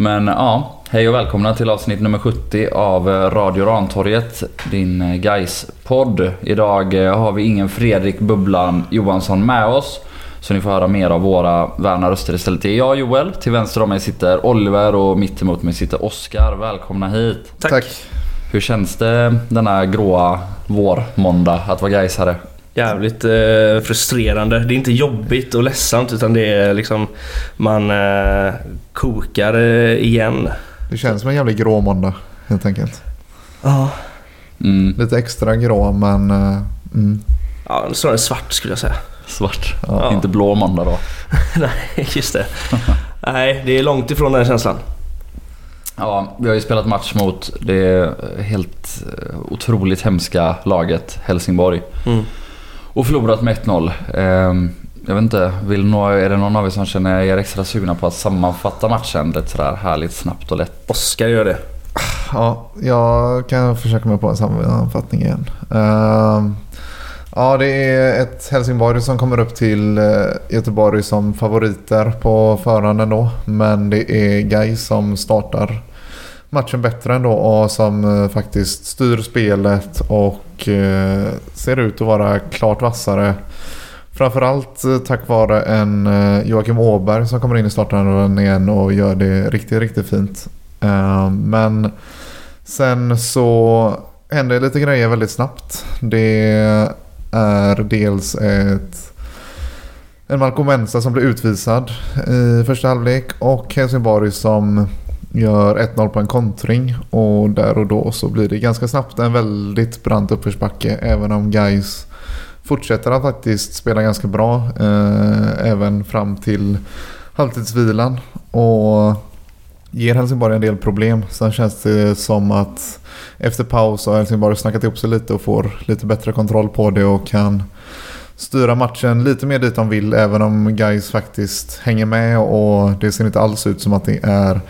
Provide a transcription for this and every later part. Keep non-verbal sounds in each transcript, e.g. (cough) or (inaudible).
Men ja, hej och välkomna till avsnitt nummer 70 av Radio Rantorget, din guys podd Idag har vi ingen Fredrik Bubblan Johansson med oss. Så ni får höra mer av våra värna röster istället. Det är jag Joel, till vänster om mig sitter Oliver och mitt emot mig sitter Oskar. Välkomna hit. Tack. Tack. Hur känns det denna gråa vårmåndag att vara Gaisare? Jävligt eh, frustrerande. Det är inte jobbigt och ledsamt utan det är liksom man eh, kokar eh, igen. Det känns som en jävligt grå måndag helt enkelt. Ja. Mm. Lite extra grå men... Eh, mm. Ja, snarare svart skulle jag säga. Svart? Ja. Inte blå måndag då? (laughs) Nej, just det. Nej, det är långt ifrån den känslan. Ja, vi har ju spelat match mot det helt eh, otroligt hemska laget Helsingborg. Mm. Och förlorat med 1-0. Ehm, jag vet inte, vill några, är det någon av er som känner er extra sugna på att sammanfatta matchen lite sådär härligt snabbt och lätt? Oskar gör det. Ja, jag kan försöka mig på en sammanfattning igen. Uh, ja, det är ett Helsingborg som kommer upp till eh, Göteborg som favoriter på förhand ändå. Men det är Guy som startar matchen bättre ändå och som eh, faktiskt styr spelet och eh, ser ut att vara klart vassare. Framförallt eh, tack vare en Joakim Åberg som kommer in i starten igen och gör det riktigt, riktigt fint. Men sen så händer lite grejer väldigt snabbt. Det är dels ett en Malcolm Mensa som blir utvisad i första halvlek och Helsingborg som gör 1-0 på en kontring och där och då så blir det ganska snabbt en väldigt brant uppförsbacke även om guys fortsätter att faktiskt spela ganska bra eh, även fram till halvtidsvilan och ger Helsingborg en del problem. Sen känns det som att efter paus har Helsingborg snackat ihop sig lite och får lite bättre kontroll på det och kan styra matchen lite mer dit de vill även om guys faktiskt hänger med och det ser inte alls ut som att det är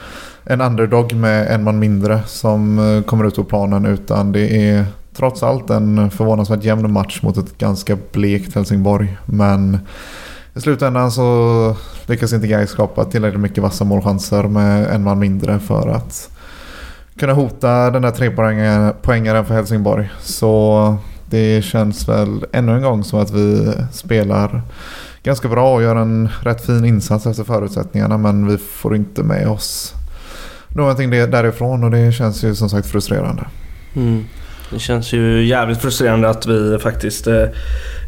en underdog med en man mindre som eh, kommer ut på planen utan det är trots allt en förvånansvärt jämn match mot ett ganska blekt Helsingborg. Men i slutändan så lyckas inte Gais skapa tillräckligt mycket vassa målchanser med en man mindre för att kunna hota den där trepoängaren för Helsingborg. Så det känns väl ännu en gång som att vi spelar ganska bra och gör en rätt fin insats efter förutsättningarna men vi får inte med oss någonting därifrån och det känns ju som sagt frustrerande. Mm. Det känns ju jävligt frustrerande att vi faktiskt, eh,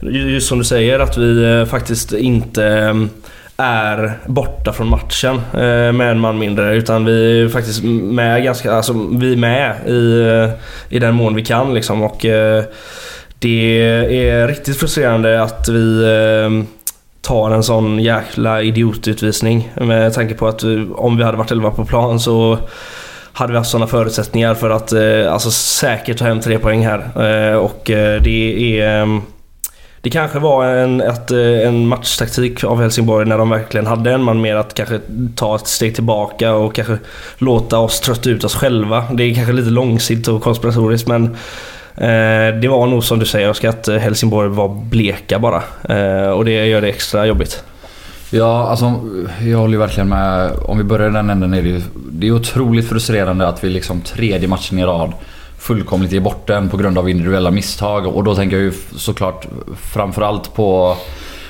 just som du säger, att vi eh, faktiskt inte eh, är borta från matchen med en man mindre. Utan vi är faktiskt med ganska, alltså vi är med i, i den mån vi kan liksom. Och det är riktigt frustrerande att vi tar en sån jäkla idiotutvisning. Med tanke på att eh, om vi hade varit 11 på plan så hade vi haft sådana förutsättningar för att eh, alltså, säkert ta hem tre poäng här. Eh, och eh, det är... Eh, det kanske var en, ett, eh, en matchtaktik av Helsingborg när de verkligen hade en man mer att kanske ta ett steg tillbaka och kanske låta oss trötta ut oss själva. Det är kanske lite långsiktigt och konspiratoriskt men Eh, det var nog som du säger Oskar, att eh, Helsingborg var bleka bara. Eh, och det gör det extra jobbigt. Ja, alltså jag håller ju verkligen med. Om vi börjar i den änden är det ju det är otroligt frustrerande att vi liksom tredje matchen i rad fullkomligt ger bort den på grund av individuella misstag. Och då tänker jag ju såklart framförallt på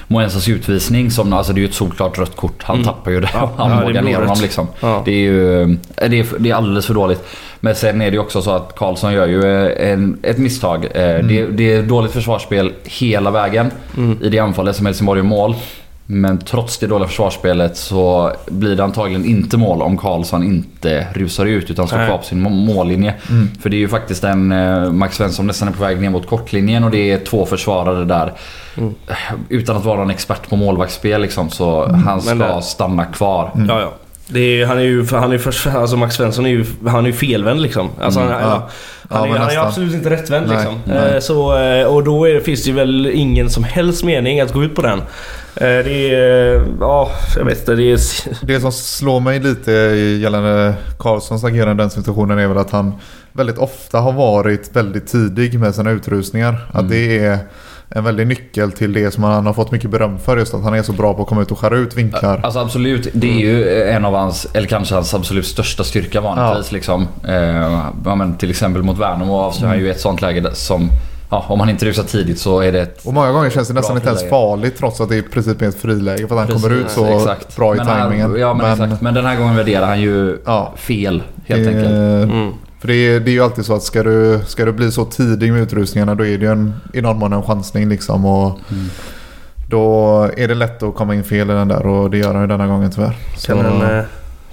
Moensas utvisning som, alltså det är ju ett solklart rött kort. Han mm. tappar ju det ja, han ja, vågar ner honom liksom. Ja. Det är ju det är, det är alldeles för dåligt. Men sen är det ju också så att Karlsson gör ju en, ett misstag. Eh, mm. Det, det, är dåligt försvarsspel hela vägen mm. i det anfallet som Helsingborg gör mål. Men trots det dåliga försvarsspelet så blir det antagligen inte mål om Karlsson inte rusar ut utan står kvar på sin mållinje. Mm. För det är ju faktiskt en eh, Max Svensson nästan är på väg ner mot kortlinjen och det är två försvarare där. Mm. Utan att vara någon expert på målvaktsspel liksom, så mm. han ska det... stanna kvar. Mm. Ja, ja. Är, han är ju, han är för, alltså Max Svensson är ju, han är ju felvänd liksom. Alltså mm, han, ja. han, är, han är absolut inte rättvänd nej, liksom. Nej. Eh, så, eh, och då är, finns det ju väl ingen som helst mening att gå ut på den. Eh, det är... Ja, jag vet inte. Det, är... det som slår mig lite gällande Karlssons agerande i den situationen är väl att han väldigt ofta har varit väldigt tidig med sina utrustningar. Mm. Att det är en väldig nyckel till det som han har fått mycket beröm för. Just att han är så bra på att komma ut och skära ut vinklar. Alltså absolut, det är ju en av hans, eller kanske hans absolut största styrka vanligtvis. Liksom. Eh, ja, men till exempel mot Värnamo avslöjar han ju ett sånt läge som, ja, om han inte rusar tidigt så är det ett... Och många gånger känns det nästan Bra inte ens friläge. farligt trots att det i princip är ett friläge för att han kommer ut så exakt. bra i Men här- tajmingen. Ja men, exakt. Men den här gången värderar han ju Ja. fel helt eh, enkelt. Mm. För det är, det är ju alltid så att ska du, ska du bli så tidig med utrustningarna då är det ju en, i någon mån en chansning liksom. Och Mm. Då är det lätt att komma in fel i den där och det gör han ju denna gången tyvärr. Så, Kan, en, eh,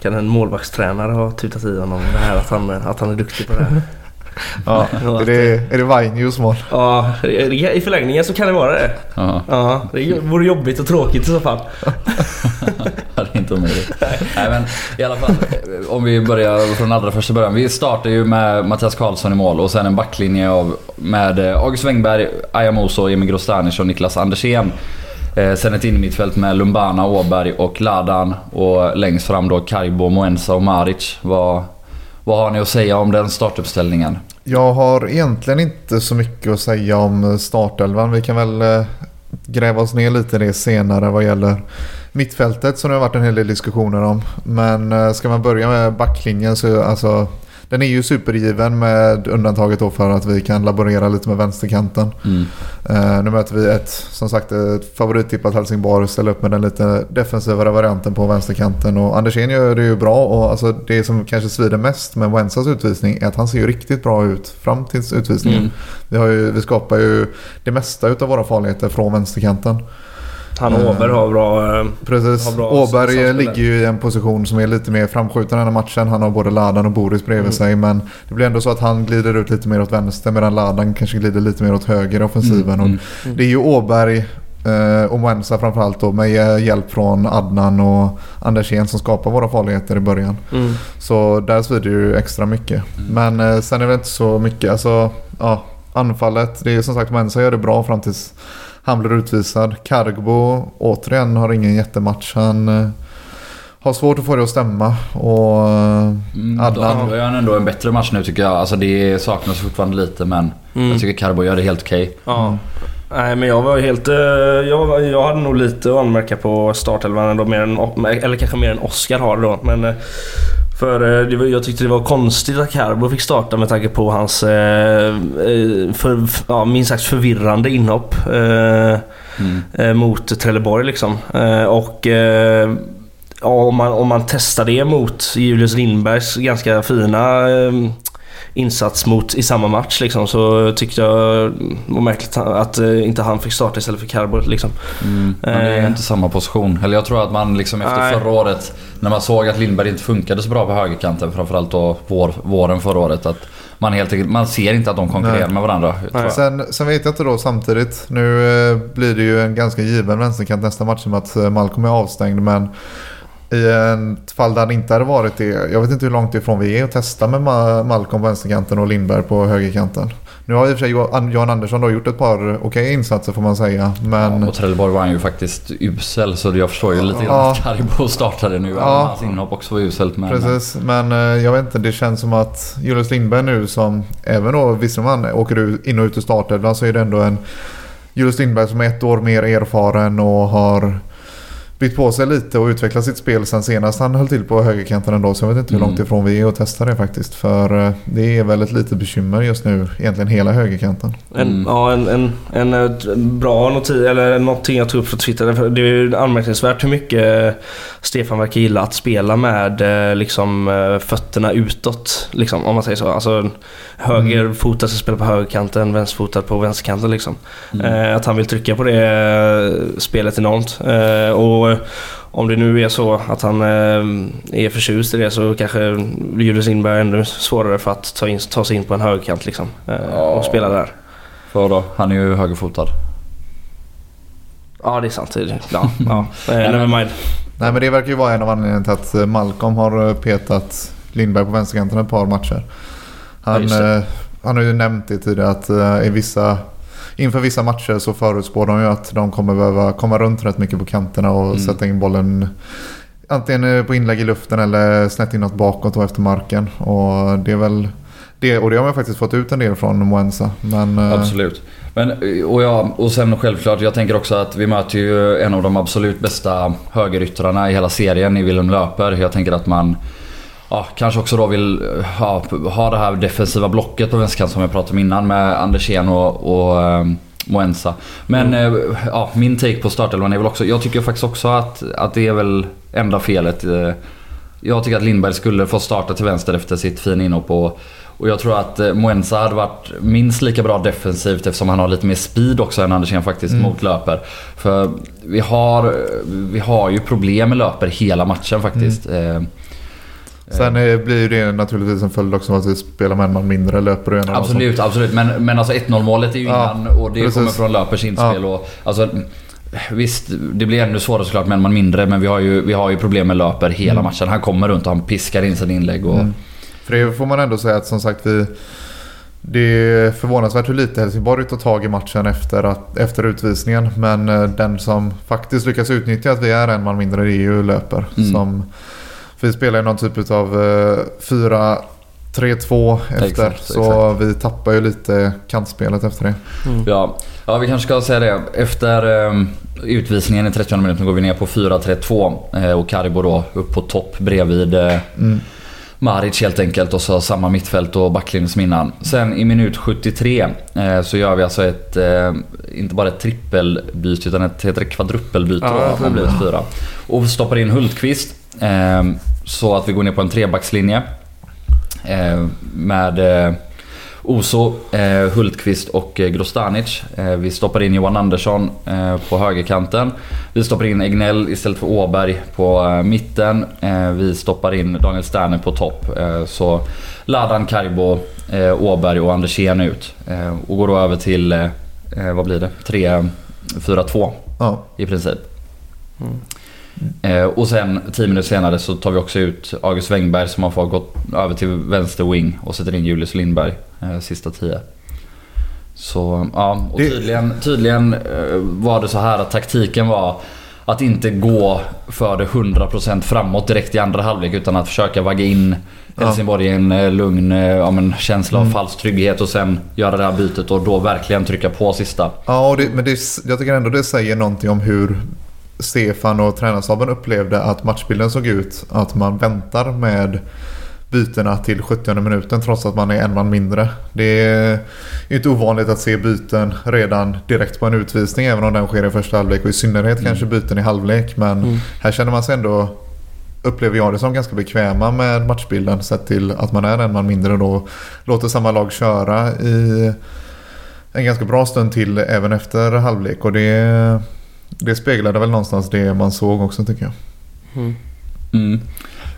kan en målvaktstränare ha tutat i honom det här att han, att han är duktig på det här? (laughs) ja, (laughs) är det, är det Vainjos mål? Ja, i förlängningen så kan det vara det. Ja, Ja, det vore jobbigt och tråkigt i så fall. (laughs) det är inte omöjligt. Nej men i alla fall, om vi börjar från allra första början. Vi startar ju med Mattias Karlsson i mål och sen en backlinje av, med eh, August Wengberg, Aya Moso, Emil Grostanic och Niklas Andersén. Eh, sen ett innermittfält med Lumbana, Åberg och Ladan och längst fram då Karibo, Moensa och Maric. Vad, vad har ni att säga om den startuppställningen? Jag har egentligen inte så mycket att säga om startelvan. Vi kan väl eh, gräva oss ner lite i det senare vad gäller mittfältet som det har varit en hel del diskussioner om. Men eh, ska man börja med backlinjen så alltså den är ju supergiven med undantaget då för att vi kan laborera lite med vänsterkanten. Mm. Eh, nu möter vi ett, som sagt, ett favorittippat Helsingborg och ställer upp med den lite defensivare varianten på vänsterkanten. Och Andersén gör det ju bra och alltså det som kanske svider mest med Wensas utvisning är att han ser ju riktigt bra ut fram till utvisningen. Mm. Vi, har ju, vi skapar ju det mesta av våra farligheter från vänsterkanten. Han och Åberg har bra... eh, Precis. Bra Åberg ligger ju i en position som är lite mer framskjuten den här matchen. Han har både Ladan och Boris bredvid Mm. sig. Men det blir ändå så att han glider ut lite mer åt vänster medan Ladan kanske glider lite mer åt höger i offensiven. Mm, Och mm. Det är ju Åberg eh, och Mwensa framförallt då med hjälp från Adnan och Andersén som skapar våra farligheter i början. Mm. Så där svider det ju extra mycket. Men eh, sen är det inte så mycket. Alltså, ja, anfallet. Det är som sagt Mensa gör det bra fram tills han blir utvisad. Cargbo återigen har ingen jättematch. Han eh, har svårt att få det att stämma. Och eh, Mm, Adnan. Då gör han ändå en bättre match nu tycker jag. Alltså det saknas fortfarande lite men Mm. jag tycker Carbo gör det helt okej. Ja. Nej men jag var helt... eh, Jag, jag hade nog lite att anmärka på startelvan ändå mer än... Eller kanske mer än Oscar har då. Men... För eh, var, jag tyckte det var konstigt att Carbo fick starta med tanke på hans eh, eh, för, ja, minst sagt förvirrande inhopp eh, Mm. eh, mot Trelleborg liksom. Eh, och eh, ja, om, man, om man testar det mot Julius Lindbergs ganska fina insats mot, i samma match liksom, så tyckte jag det var märkligt att eh, inte han fick starta istället för Carbo. Liksom. Mm. Men det är Eh. inte samma position. Eller jag tror att man liksom efter Nej. förra året när man såg att Lindberg inte funkade så bra på högerkanten framförallt då vår, våren förra året. Att man helt enkelt, man ser inte att de konkurrerar Nej. med varandra. Sen, sen vet jag inte då samtidigt. Nu eh, blir det ju en ganska given vänsterkant nästa match som att eh, Malcolm är avstängd. Men i ett fall där han inte hade varit det. Jag vet inte hur långt ifrån vi är att testa med Ma- Malcolm på vänsterkanten och Lindberg på högerkanten. Nu har i och för sig Johan Andersson då gjort ett par okej insatser får man säga. Men Ja, och Trelleborg var han ju faktiskt usel så jag förstår ju lite grann Ja. att Carbo startade nu. Ja. Hans inhopp också var uselt. Men, Precis, men eh, jag vet inte. Det känns som att Julius Lindberg nu som även då visserligen han åker in och ut ur startelvan så är det ändå en Julius Lindberg som är ett år mer erfaren och har bytt på sig lite och utvecklat sitt spel sen senast han höll till på högerkanten ändå. Så jag vet inte hur Mm. långt ifrån vi är att testa det faktiskt. För eh, det är väl ett litet bekymmer just nu, egentligen hela högerkanten. En, Mm. Ja, en, en, en, eh, bra notis, eller någonting jag tog upp från Twitter. Det är ju anmärkningsvärt hur mycket Stefan verkar gilla att spela med eh, liksom, eh, fötterna utåt. Liksom, om man säger så. Alltså högerfotad ska spela på högerkanten, vänsterfotad på vänsterkanten. Liksom. Mm. Eh, att han vill trycka på det eh, spelet enormt. Eh, och om det nu är så att han eh, är förtjust i det så kanske Julius Lindberg är ännu svårare för att ta, in, ta sig in på en högerkant liksom, eh, Ja. och spela där. För då, han är ju högerfotad. Ja, det är sant. Ja, ja. (laughs) Eh, never mind. Nej men det verkar ju vara en av anledningarna till att eh, Malcolm har eh, petat Lindberg på vänsterkanten ett par matcher. Ja, Han, eh, han har ju nämnt det tidigare att eh, i vissa, inför vissa matcher så förutspår de ju att de kommer behöva komma runt rätt mycket på kanterna och Mm. sätta in bollen antingen eh, på inlägg i luften eller snett inåt bakåt och efter marken. Och det är väl det, och det har man faktiskt fått ut en del från Moensa. Men, eh, Absolut. Men, och, ja, och sen självklart, jag tänker också att vi möter ju en av de absolut bästa högeryttrarna i hela serien i Willem Löper. Jag tänker att man ja, kanske också då vill ja, ha det här defensiva blocket på vänsterkanten som jag pratade om innan med Andersén och, och eh, Moensa. Men eh, ja, min take på startelvan är väl också, jag tycker faktiskt också att, att det är väl enda felet. eh, Jag tycker att Lindberg skulle få starta till vänster efter sitt fina inhopp och, och jag tror att eh, Moensa hade varit minst lika bra defensivt eftersom han har lite mer speed också än Andersén faktiskt mot löper. För vi har, vi har ju problem med löper hela matchen faktiskt. Eh, Sen eh, blir ju det naturligtvis en följd också av att vi spelar med en man mindre, löper och en annan som- Absolut, absolut. Men, men alltså 1-0 målet är ju Ja, innan och det precis. kommer från löpers inspel. Och, alltså, visst, det blir ännu svårare såklart med en man mindre. Men vi har ju, vi har ju problem med löper hela matchen. Han kommer runt och han piskar in sina inlägg. Och, Mm. För det får man ändå säga att som sagt vi... Det är förvånansvärt hur lite Helsingborg tar tag i matchen efter, att, efter utvisningen. Men eh, den som faktiskt lyckas utnyttja att vi är en man mindre det är ju Löper. Mm. Som, vi spelar ju någon typ av eh, 4-3-2 efter. Exakt, så vi tappar ju lite kantspelet efter det. ja, ja, vi kanske ska säga det. Efter eh, utvisningen i 30 minuten går vi ner på 4-3-2. Eh, och Karibo då upp på topp bredvid eh, Mm. Maric helt enkelt och så samma mittfält och backlinje som innan. Sen i minut 73 eh, så gör vi alltså ett, eh, inte bara ett trippelbyte utan ett heter det kvadruppelbyte Ja, då, man blir fyra. Och stoppar in Hultqvist eh, så att vi går ner på en trebackslinje. Eh, med eh, Oso, eh, Hultqvist och Grostanic. Vi stoppar in Johan Andersson på högerkanten. Vi stoppar in Egnell istället för Åberg på mitten. Vi stoppar in Daniel Sterner på topp. Så Ladan, Karibo, Åberg och Andersén ut. Och går då över till, vad blir det? 3-4-2 Ja. i princip. Eh, och sen 10 minuter senare så tar vi också ut August Wengberg som har fått gått över till vänster wing och sätter in Julius Lindberg eh, sista 10. Så ja, och tydligen, tydligen eh, var det så här att taktiken var att inte gå för det 100% framåt direkt i andra halvlek utan att försöka vagga in. Helsingborg i en lugn ja, men känsla av Mm. falsk trygghet och sen göra det här bytet och då verkligen trycka på sista. Ja, och det, men det, jag tycker ändå det säger någonting om hur Stefan och tränarstaben upplevde att matchbilden såg ut. Att man väntar med bytena till 70 minuten trots att man är en man mindre. Det är inte ovanligt att se byten redan direkt på en utvisning även om den sker i första halvlek och i synnerhet kanske byten i halvlek. Men Mm. här känner man sig ändå, upplever jag det som ganska bekväma med matchbilden sett till att man är en man mindre då. Låter samma lag köra i en ganska bra stund till även efter halvlek och det, det speglade väl någonstans det man såg också tycker jag. Mm. Mm.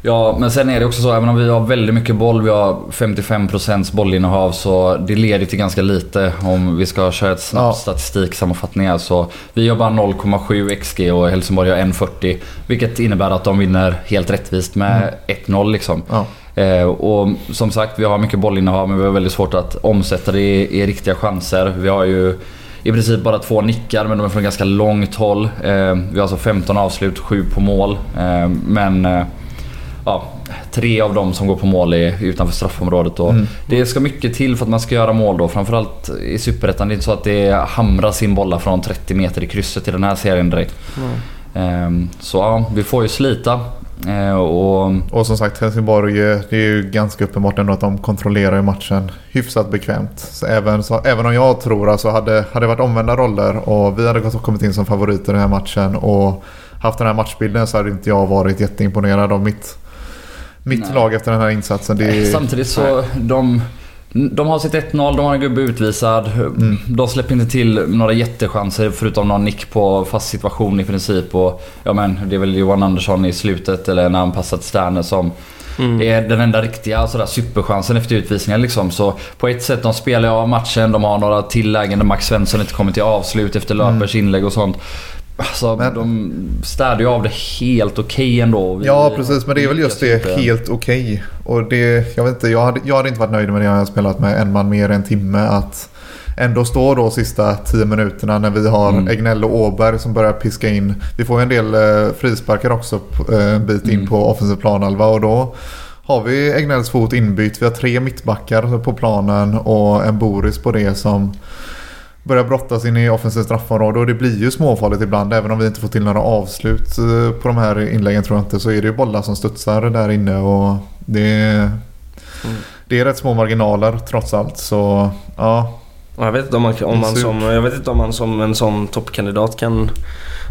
Ja, men sen är det också så, även om vi har väldigt mycket boll, vi har 55% bollinnehav, så det leder till ganska lite om vi ska köra ett snabbt Ja. statistiksammanfattning här. Så vi har bara 0,7 XG och Helsingborg har 1,40. Vilket innebär att de vinner helt rättvist med 1-0 liksom. Ja. Eh, och som sagt, vi har mycket bollinnehav men vi har väldigt svårt att omsätta det i, i riktiga chanser. Vi har ju i princip bara två nickar men de är från ganska långt håll. Eh, vi har alltså 15 avslut, 7 på mål. Eh, men eh, ja, tre av dem som går på mål är utanför straffområdet. Och Mm. Det ska mycket till för att man ska göra mål då. Framförallt i Superettan. Det är inte så att det hamras in bollar från 30 meter i krysset i den här serien direkt. Eh, så ja, vi får ju slita. Eh, och Och som sagt Helsingborg, det är ju ganska uppenbart ändå att de kontrollerar matchen hyfsat bekvämt. Så även, så, även om jag tror alltså hade hade det varit omvända roller och vi hade kommit in som favoriter i den här matchen och haft den här matchbilden så hade inte jag varit jätteimponerad av mitt, mitt Nej. lag efter den här insatsen. Är, Samtidigt så, de, de har sitt 1-0, de har en gubbe utvisad. Mm. De släpper inte till några jättechanser förutom någon nick på fast situation i princip. Och, ja men det är väl Johan Andersson i slutet eller när han passat Sterner som Mm. är den enda riktiga sådär, superchansen efter utvisningen. Liksom. Så på ett sätt, de spelar av matchen. De har några tillägen där Max Svensson inte kommer till avslut efter löpers inlägg och sånt. Alltså. Men- de städar ju av det helt okej ändå. Vi- Ja precis, men det är väl just det inte- helt okej. Och det, jag vet inte, jag hade, jag hade inte varit nöjd med det jag har spelat med en man mer än en timme. Att ändå stå då sista 10 minuterna när vi har Mm. Egnell och Åberg som börjar piska in. Vi får ju en del eh, frisparkar också eh, bit in Mm. på offensiv planhalva och då har vi Egnells fot inbytt. Vi har tre mittbackar på planen och en Boris på det som börjar brottas in i offensivt straffområde och det blir ju småfarligt ibland. Även om vi inte får till några avslut eh, på de här inläggen tror jag inte så är det ju bollar som studsar där inne och det är, Mm. det är rätt små marginaler trots allt. Så ja, Jag vet inte om man, om man, som, jag vet inte om man som en sån toppkandidat kan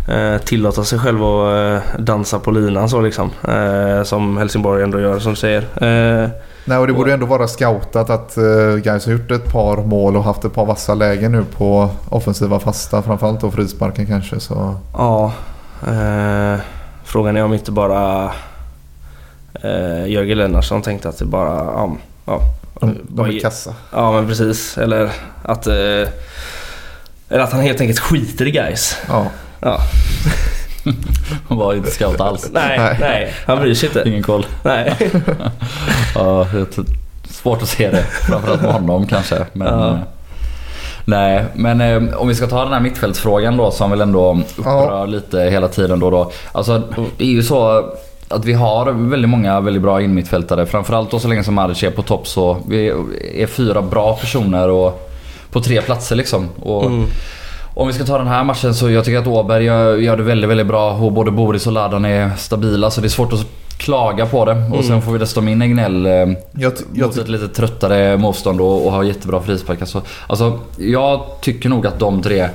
eh, tillåta sig själv att eh, dansa på linan så liksom. Eh, som Helsingborg ändå gör som du säger. Eh, Nej, och det borde ändå vara scoutat att uh, Gais har gjort ett par mål och haft ett par vassa lägen nu på offensiva fasta. Framförallt då frisparken kanske. Så. ja, eh, frågan är om inte bara eh, Jörgen Lennartsson tänkte att det bara... Ja, ja, De, de är kassa. ja men precis. Eller att... Eh, eller att han helt enkelt skiter i guys. Ja. Ja. Han var inte scout alls. Nej, Nej. han bryr sig inte. Ingen koll. Nej. (laughs) Ja, det är t- svårt att se det. Framförallt med honom kanske. Men, Ja. eh, Nej, men eh, om vi ska ta den här mittfältsfrågan då som väl ändå upprör lite hela tiden då. då. Alltså det är ju så att vi har väldigt många väldigt bra inmittfältare. Framförallt då så länge som Maric är på topp så vi är fyra bra personer och på tre platser liksom. Och Mm. Om vi ska ta den här matchen så jag tycker att Åberg gör, gör det väldigt, väldigt bra. Och både Boris och Ladan är stabila så det är svårt att klaga på det. Och sen får vi dessutom in Egnell eh, Jag, ty- jag, mot ett lite tröttare motstånd och, och har jättebra frispark. Alltså, alltså, jag tycker nog att de tre,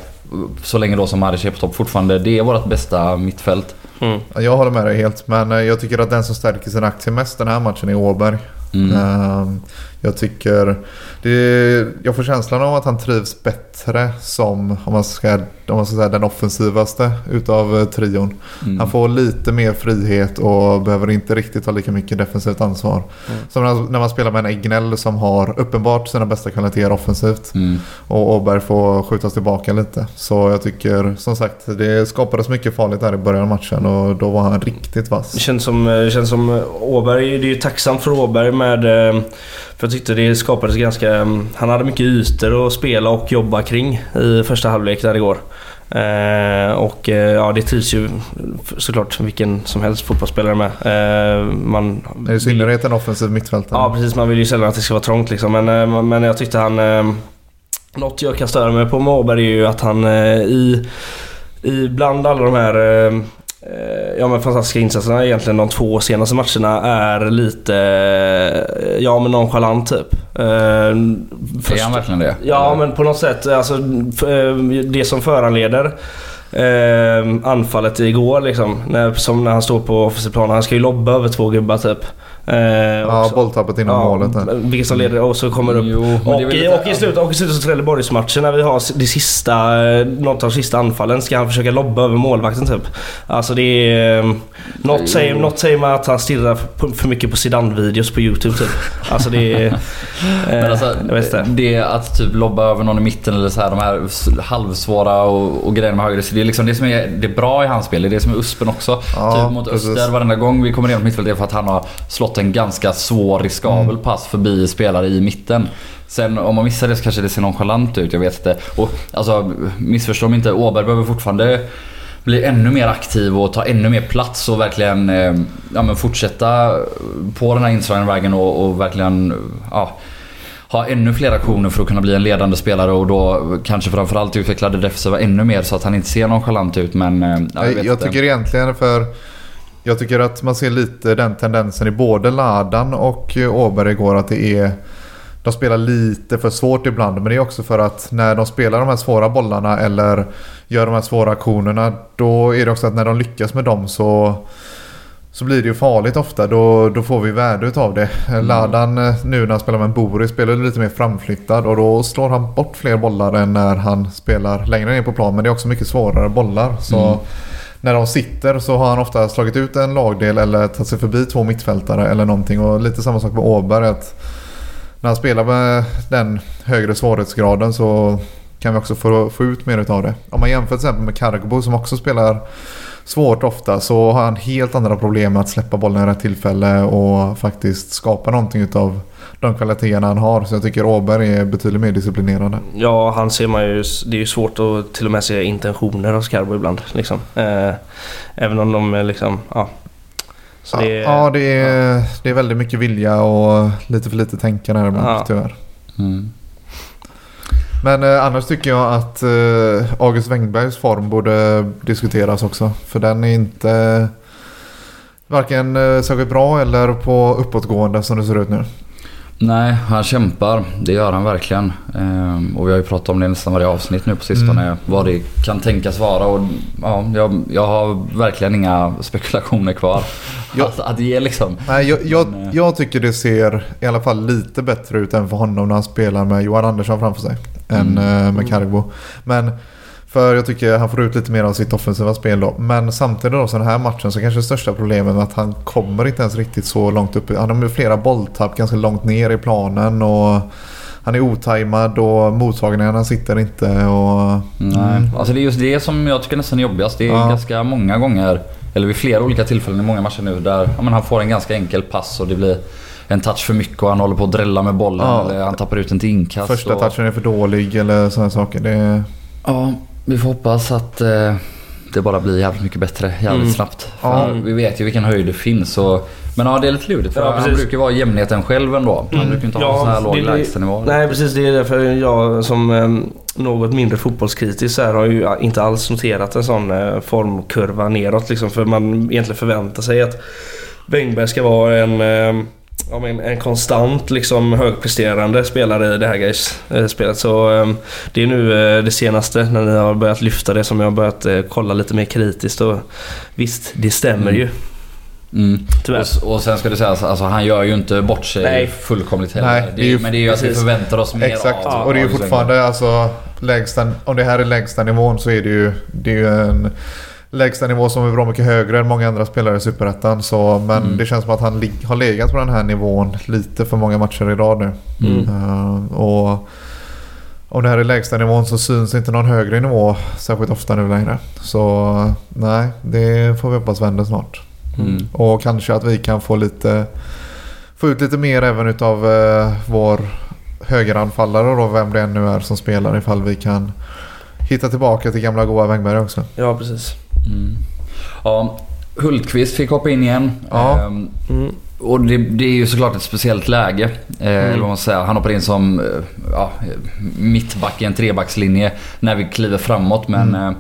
så länge då som Maric är på topp fortfarande, det är vårt bästa mittfält. Mm. jag håller med dig helt. Men eh, jag tycker att den som stärker sin aktie mest den här matchen är Åberg. Mm. Jag tycker... Det, jag får känslan av att han trivs bättre som, om man ska, om man ska säga, den offensivaste utav eh, trion. Mm. Han får lite mer frihet och behöver inte riktigt ha lika mycket defensivt ansvar. Som när, när man spelar med en Egnell som har uppenbart sina bästa kvaliteter offensivt. Mm. Och Åberg får skjutas tillbaka lite. Så jag tycker som sagt det skapades mycket farligt där i början av matchen och då var han riktigt vass. Det känns som, det känns som Åberg, det är ju tacksamt för Åberg med... eh, För jag tyckte det skapades ganska... Han hade mycket ytor att spela och jobba kring i första halvlek där igår. Eh, och eh, ja, det trivs ju såklart vilken som helst fotbollsspelare med. Eh, man, I synnerhet en offensiv mittfältare. Ja precis, man vill ju sällan att det ska vara trångt liksom. Men, eh, men jag tyckte han... eh, Något jag kan störa mig på med Åberg är ju att han eh, i, i bland alla de här Ja men fantastiska insatserna egentligen de två senaste matcherna är lite eh, Ja men nonchalant typ. Eh, Är först- han verkligen det? Ja men på något sätt, alltså eh, det som föranleder eh, anfallet igår liksom. När, som när han står på offensiv plan. Han ska ju lobba över två gubbar typ. Eh, Ja, bolltappet inom målet där. Vilket som leder och så kommer upp. Jo, det Och lite- och, i slutet, och i slutet av Trelleborgsmatchen när vi har det sista, eh, något av de sista anfallen ska han försöka lobba över målvakten typ. Alltså det är... eh, Något säger, något säger mig att han stirrar för, mycket på Zidane-videos på YouTube typ. Alltså det är... (laughs) eh, Men alltså, vet inte. det att typ lobba över någon i mitten eller så här, de här halvsvåra och, och grejerna med höger. Så det är liksom det som är det är bra i hans spel. Det är det som är uspen också. Ja, typ mot precis. Öster varenda gång vi kommer igenom mittfältet är för att han har slått en ganska svår riskabel Mm. pass förbi spelare i mitten. Sen om man missar det så kanske det ser nonchalant ut, jag vet inte. Och alltså missförstå mig inte, Åberg behöver fortfarande bli ännu mer aktiv och ta ännu mer plats och verkligen eh, ja, men fortsätta på den här inslagna vägen och, och verkligen ja, ha ännu fler aktioner för att kunna bli en ledande spelare och då kanske framförallt utveckla det defensiva ännu mer så att han inte ser nonchalant ut men... eh, Ja, jag, jag, tycker egentligen för... Jag tycker att man ser lite den tendensen i både Ladan och eh, Åberg igår att det är... De spelar lite för svårt ibland men det är också för att när de spelar de här svåra bollarna eller gör de här svåra aktionerna då är det också att när de lyckas med dem så så blir det ju farligt ofta. Då, då får vi värde utav det. Ladan eh, nu när han spelar med en Boris spelar lite mer framflyttad och då slår han bort fler bollar än när han spelar längre ner på plan. Men det är också mycket svårare bollar. Så Mm när de sitter så har han ofta slagit ut en lagdel eller tagit sig förbi två mittfältare eller någonting. Och lite samma sak med Åberg. Att när han spelar med den högre svårighetsgraden så kan vi också få, få ut mer utav det. Om man jämför till exempel med Cargbo som också spelar svårt ofta så har han helt andra problem med att släppa bollen i rätt tillfälle och faktiskt skapa någonting utav de kvaliteterna han har. Så jag tycker Åberg är betydligt mer disciplinerande. Ja, han ser man ju... Det är ju svårt att till och med se intentioner hos Carbo ibland. Liksom. Eh, även om de är liksom... Ja, Så det, ja, det är, det är väldigt mycket vilja och lite för lite tänkande här ibland Ja. tyvärr. Mm. Men eh, annars tycker jag att eh, August Wengbergs form borde diskuteras också. För den är inte varken eh, särskilt bra eller på uppåtgående som det ser ut nu. Nej, han kämpar. Det gör han verkligen. Ehm, och vi har ju pratat om det nästan varje avsnitt nu på sistone. Mm. Vad det kan tänkas vara. Och, ja, jag, jag har verkligen inga (laughs) spekulationer kvar. Ja. Att, att ge liksom. Nej, jag, jag, Men, eh, jag tycker det ser i alla fall lite bättre ut än för honom när han spelar med Johan Andersson framför sig. Än eh, med Cargo. Men för jag tycker han får ut lite mer av sitt offensiva spel då. Men samtidigt då så den här matchen så kanske det största problemet är att han kommer inte ens riktigt så långt upp. Han har ju flera bolltapp ganska långt ner i planen. och han är otajmad och mottagningarna sitter inte. Och, Nej, alltså det är just det som jag tycker nästan är jobbigast. Det är Ja. ganska många gånger, eller vid flera olika tillfällen i många matcher nu där ja, men han får en ganska enkel pass och det blir en touch för mycket och han håller på att drälla med bollen Ja. eller han tappar ut den till inkast. Första och, touchen är för dålig eller sådana saker. Det, Ja, vi får hoppas att eh, det bara blir jävligt mycket bättre jävligt Mm. snabbt. Ja. För Vi vet ju vilken höjd det finns. Och, men ja, det är lite lurigt för Ja, han precis. brukar vara jämnheten själv ändå. Han Mm. brukar inte ha Ja, så här låg lägstanivå. Nej precis, det är därför jag som eh, något mindre fotbollskritisk här, har ju inte alls noterat en sån eh, formkurva neråt. Liksom, för man egentligen förväntar sig att Wengberg ska vara en, eh, ja, men en konstant liksom, högpresterande spelare i det här guys, eh, spelet. Så eh, det är nu eh, det senaste när ni har börjat lyfta det som jag har börjat eh, kolla lite mer kritiskt. Och, visst, det stämmer Mm. ju. Mm. Och, och sen ska det sägas, alltså, han gör ju inte bort sig Nej. fullkomligt heller. Nej, det är ju- men det är ju att vi förväntar oss mer Exakt, av och det är ju fortfarande alltså lägsta, om det här är lägsta nivån så är det ju, det är ju en lägsta nivå som är bra mycket högre än många andra spelare i Superettan. Så, men Mm. det känns som att han lig, har legat på den här nivån lite för många matcher i rad nu. Mm. Eh, och om det här är lägsta nivån så syns inte någon högre nivå särskilt ofta nu längre. Så nej, det får vi hoppas vänder snart. Mm. Och kanske att vi kan få lite Få ut lite mer även utav eh, vår högeranfallare då, vem det än nu är som spelar ifall vi kan hitta tillbaka till gamla goa Wängberg också. Ja, precis. Mm. Ja, Hultqvist fick hoppa in igen. Ja. Ehm, Mm. Och det, det är ju såklart ett speciellt läge. Eh, man säger. Han hoppar in som eh, ja, mittback i en trebackslinje när vi kliver framåt. Men Mm. eh,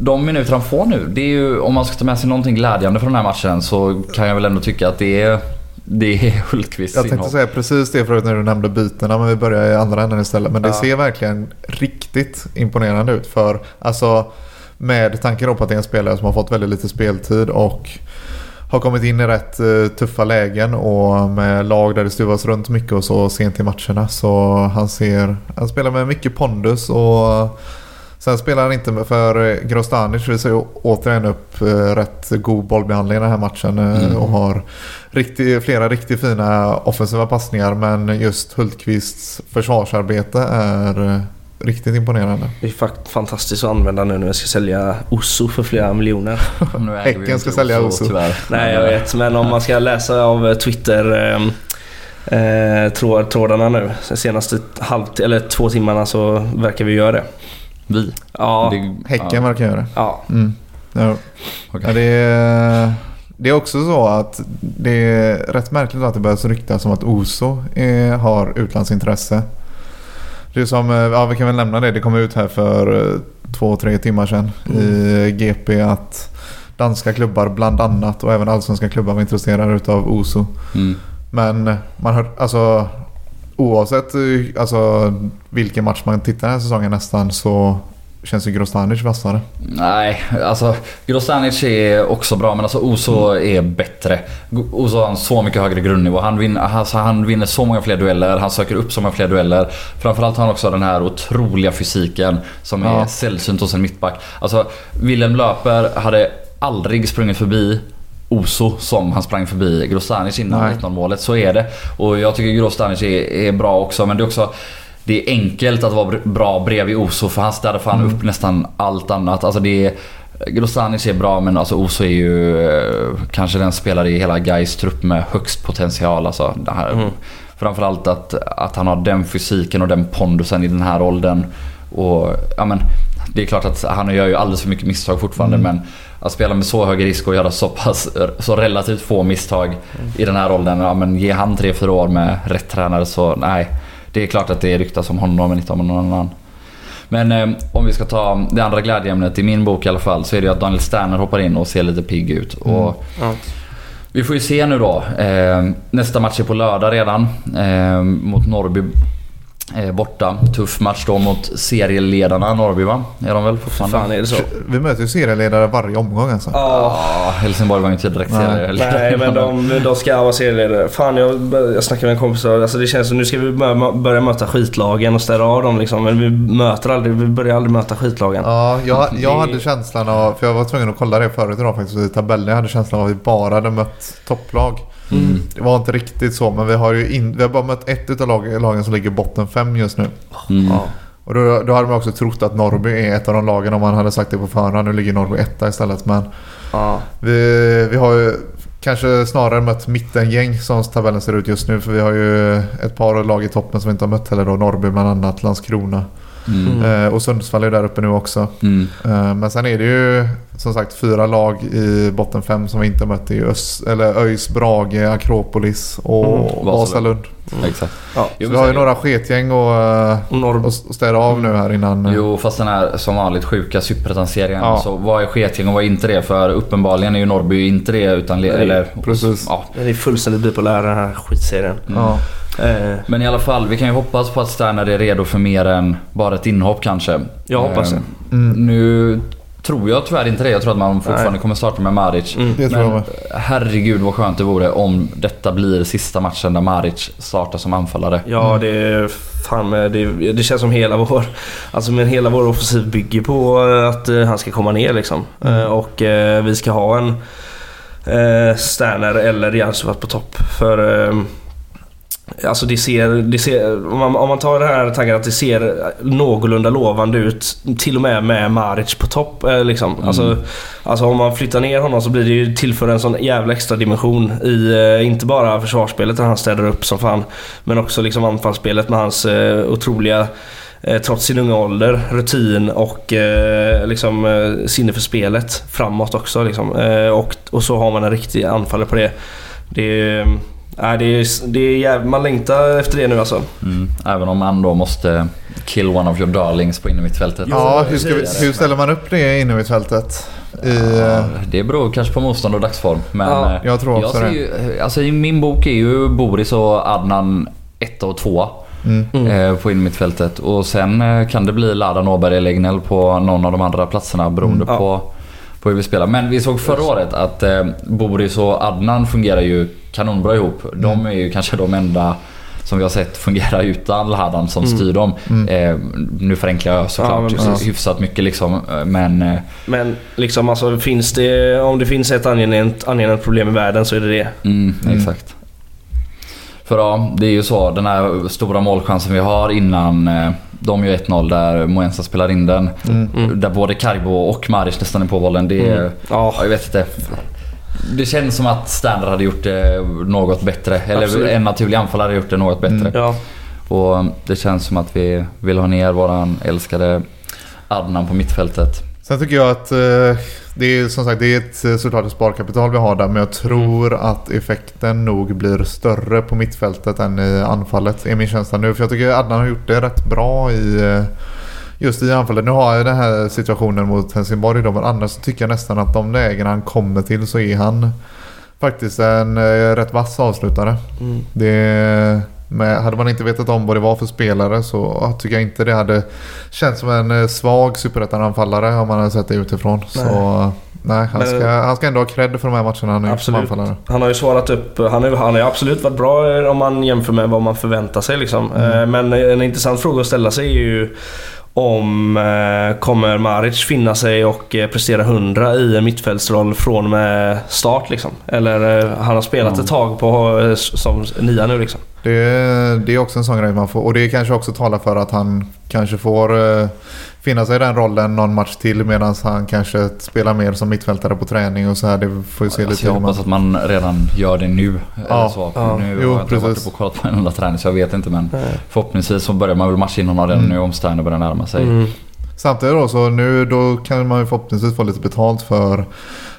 de minuter han får nu, det är ju, om man ska ta med sig någonting glädjande från den här matchen så kan jag väl ändå tycka att det är, det är (laughs) Hultqvists Jag tänkte inhopp. säga precis det förut när du nämnde bytena men vi börjar i andra änden istället. Men det Ja. ser verkligen riktigt imponerande ut. För alltså med tanke på att det är en spelare som har fått väldigt lite speltid och har kommit in i rätt eh, tuffa lägen och med lag där det stuvas runt mycket och så sent i matcherna. Så han ser, han spelar med mycket pondus och sen spelar han inte för Grostanic visar återigen upp eh, rätt god bollbehandling i den här matchen eh, Mm. och har riktigt, flera riktigt fina offensiva passningar men just Hultqvists försvarsarbete är riktigt imponerande. Det är fakt- fantastiskt att använda nu när jag ska sälja Osso för flera miljoner. Häcken ska sälja Oso. Tyvärr. Nej, jag vet. Men om man ska läsa av Twitter eh, eh, tråd, trådarna nu, de senaste halv, eller två timmarna så verkar vi göra det. Vi. Ja, Det- Häcken verkar göra det. ja. Mm. Ja. okej. Ja, det, är, det är också så att det är rätt märkligt att det börjar ryktas om att Oso är, har utlandsintresse. Det är som, eh, ja vi kan väl nämna det, det kom ut här för eh, två, tre timmar sedan i GP att danska klubbar bland annat och även allsvenska klubbar var intresserade utav Oso. Mm. Men man hör, alltså oavsett eh, alltså, vilken match man tittar den här säsongen nästan så känns ju Grostanic vassare. Nej, alltså Grostanic är också bra men alltså Oso är bättre. Oso har en så mycket högre grundnivå. Han vinner, alltså, han vinner så många fler dueller, han söker upp så många fler dueller. Framförallt har han också den här otroliga fysiken som är Ja. sällsynt hos en mittback. Alltså Willem Löper hade aldrig sprungit förbi Oso som han sprang förbi Grostanic innan Nej. 19 målet. Så är det. Och jag tycker Grostanic är, är bra också men det är också det är enkelt att vara br- bra bredvid Oso för han städar fan Mm. upp nästan allt annat. Alltså det är, Grostanic är bra men alltså Oso är ju eh, kanske den spelare i hela Gais trupp med högst potential. Alltså det här, Mm. Framförallt att, att han har den fysiken och den pondusen i den här åldern. Och ja men det är klart att han gör ju alldeles för mycket misstag fortfarande Mm. men att spela med så hög risk och göra så pass, så relativt få misstag i den här åldern. Ja, men ge han 3-4 år med rätt tränare så nej. Det är klart att det ryktas om honom men inte om någon annan. Men eh, om vi ska ta det andra glädjeämnet i min bok i alla fall så är det ju att Daniel Sterner hoppar in och ser lite pigg ut. Och Ja. vi får ju se nu då. Eh, nästa match är på lördag redan. Eh, mot Norrby borta. Tuff match då mot serieledarna Norrby va? Är de väl fortfarande? Fan är det så? Vi möter ju serieledare varje omgång alltså. Ja. Ja, Helsingborg var ju inte direkt serieledare. Nej men de, (laughs) de ska vara serieledare. Fan jag, jag snackade med en kompis alltså det känns som nu ska vi börja, börja möta skitlagen och städa av dem liksom. Men vi möter aldrig, vi börjar aldrig möta skitlagen. Ja, jag, jag hade känslan av, för jag var tvungen att kolla det förut idag faktiskt i tabellen. Jag hade känslan av att vi bara hade mött topplag. Mm. Det var inte riktigt så, men vi har ju in, vi har bara mött ett utav lag, lagen som ligger botten fem just nu. Mm. Ja. Och då, då hade man också trott att Norrby är ett av de lagen om man hade sagt det på förhand. Nu ligger Norrby etta istället. Men Ja. vi, vi har ju kanske snarare mött mittengäng som tabellen ser ut just nu. För vi har ju ett par lag i toppen som vi inte har mött heller då. Norrby bland annat, Landskrona. Mm. Eh, och Sundsvall är där uppe nu också. Mm. Eh, Men sen är det ju som sagt fyra lag i botten fem som vi inte mött. Det är Ös, eller ÖIS, Brage, Akropolis och Mm, Vasalund. Exakt. Ja. Så vi har ju några sketgäng och, eh, Och Norr... och städa av nu här innan. eh, Jo, fast den här som vanligt sjuka superettan-serien. Ja. Så vad är sketgäng och vad är inte det? För uppenbarligen är ju Norrby inte det utan... Nej, eller, precis. Ja. Den är fullständigt bipolär den här skitserien. Ja. Eh, Men i alla fall, vi kan ju hoppas på att Sterner är redo för mer än bara ett inhopp kanske. Jag hoppas Eh, det. Mm. Nu tror jag tyvärr inte det. Jag tror att man fortfarande Nej. kommer starta med Maric. Mm. Det tror jag Men herregud vad skönt det vore om detta blir sista matchen där Maric startar som anfallare. Ja, det är fan med, det, det känns som hela vår... Alltså men hela vår offensiv bygger på att eh, han ska komma ner liksom. Mm. Eh, och eh, vi ska ha en eh, Sterner eller Jarsuvat på topp. För... Eh, Alltså det ser, det ser om, man, om man tar det här tanken att det ser någorlunda lovande ut till och med med Maric på topp. Eh, liksom. Mm. alltså, alltså om man flyttar ner honom så blir det ju tillför en sån jävla extra dimension i eh, inte bara försvarsspelet där han städar upp som fan. Men också liksom anfallsspelet med hans eh, otroliga Trots sin unga ålder, rutin och eh, liksom, eh, sinne för spelet framåt också. Liksom. Eh, och, och så har man en riktig anfallare på det. Det är, Nej, det är, det är jäv... Man längtar efter det nu alltså. Mm. Även om man då måste kill one of your darlings på innermittfältet. Ja, hur, ska vi, hur ställer man upp det inne i Ja, eh, det beror kanske på motstånd och dagsform. Men Ja, eh, jag tror också ser det. Ju, alltså I min bok är ju Boris och Adnan etta och tvåa mm. Mm. eh, på innermittfältet. Och sen eh, kan det bli Ladan, Åberg eller Egnell på någon av de andra platserna beroende Mm. Ja. på, hur vi spelar. Men vi såg förra året att eh, Boris och Adnan fungerar ju kanonbra ihop. De Mm. är ju kanske de enda som vi har sett fungera utan Ladan som Mm. styr dem. Mm. Eh, nu förenklar jag Ja, såklart men precis. hyfsat mycket liksom. eh, Men eh, Men liksom alltså finns det... Om det finns ett angenämt, angenämt problem i världen så är det det. Mm, Mm. Exakt. För ja, det är ju så. Den här stora målchansen vi har innan eh, de gör 1-0 där Moensa spelar in den. Mm. Mm. Där både Carbo och Maric nästan är på bollen. Det är, Mm. Ja, ja, jag vet inte. Det känns som att Standard hade gjort det något bättre. Eller Absolut. en naturlig anfallare hade gjort det något bättre. Mm. ja. Och det känns som att vi vill ha ner våran älskade Adnan på mittfältet. Sen tycker jag att eh, det är som sagt det är ett, eh, såklart ett sparkapital vi har där. Men jag tror att effekten nog blir större på mittfältet än i anfallet. Är min känsla nu. För jag tycker Adnan har gjort det rätt bra i eh, just i anfallet. Nu har jag den här situationen mot Helsingborg då. Men annars tycker jag nästan att de lägen han kommer till så är han faktiskt en eh, rätt vass avslutare. Mm. Det, med, hade man inte vetat om vad det var för spelare så tycker jag inte det hade känts som en eh, svag superettan-anfallare om man hade sett det utifrån. Nej. Så nej, han, Men- ska, han ska ändå ha cred för de här matcherna han gjort som anfallare. Han har ju svarat upp. Han har, han har ju absolut varit bra eh, om man jämför med vad man förväntar sig. Liksom. Mm. Eh, Men en intressant fråga att ställa sig är ju om eh, kommer Maric finna sig och eh, prestera 100 i en mittfältsroll från och med start liksom? Eller eh, han har spelat Ja. ett tag på, eh, som nia nu liksom. Det, det är också en sån grej man får. Och det kanske också talar för att han kanske får eh, finna sig i den rollen någon match till medan han kanske spelar mer som mittfältare på träning och så här. Det får vi se Alltså, lite jag hur man- hoppas att man redan gör det nu. Ja, så. ja. Nu Jo, har jag inte varit precis. uppe och kollat på en enda träning så jag vet inte men Nej. förhoppningsvis så börjar man väl matcha in honom redan Mm. nu om Sterner börjar närma sig. Mm. Samtidigt då så nu då kan man ju förhoppningsvis få lite betalt för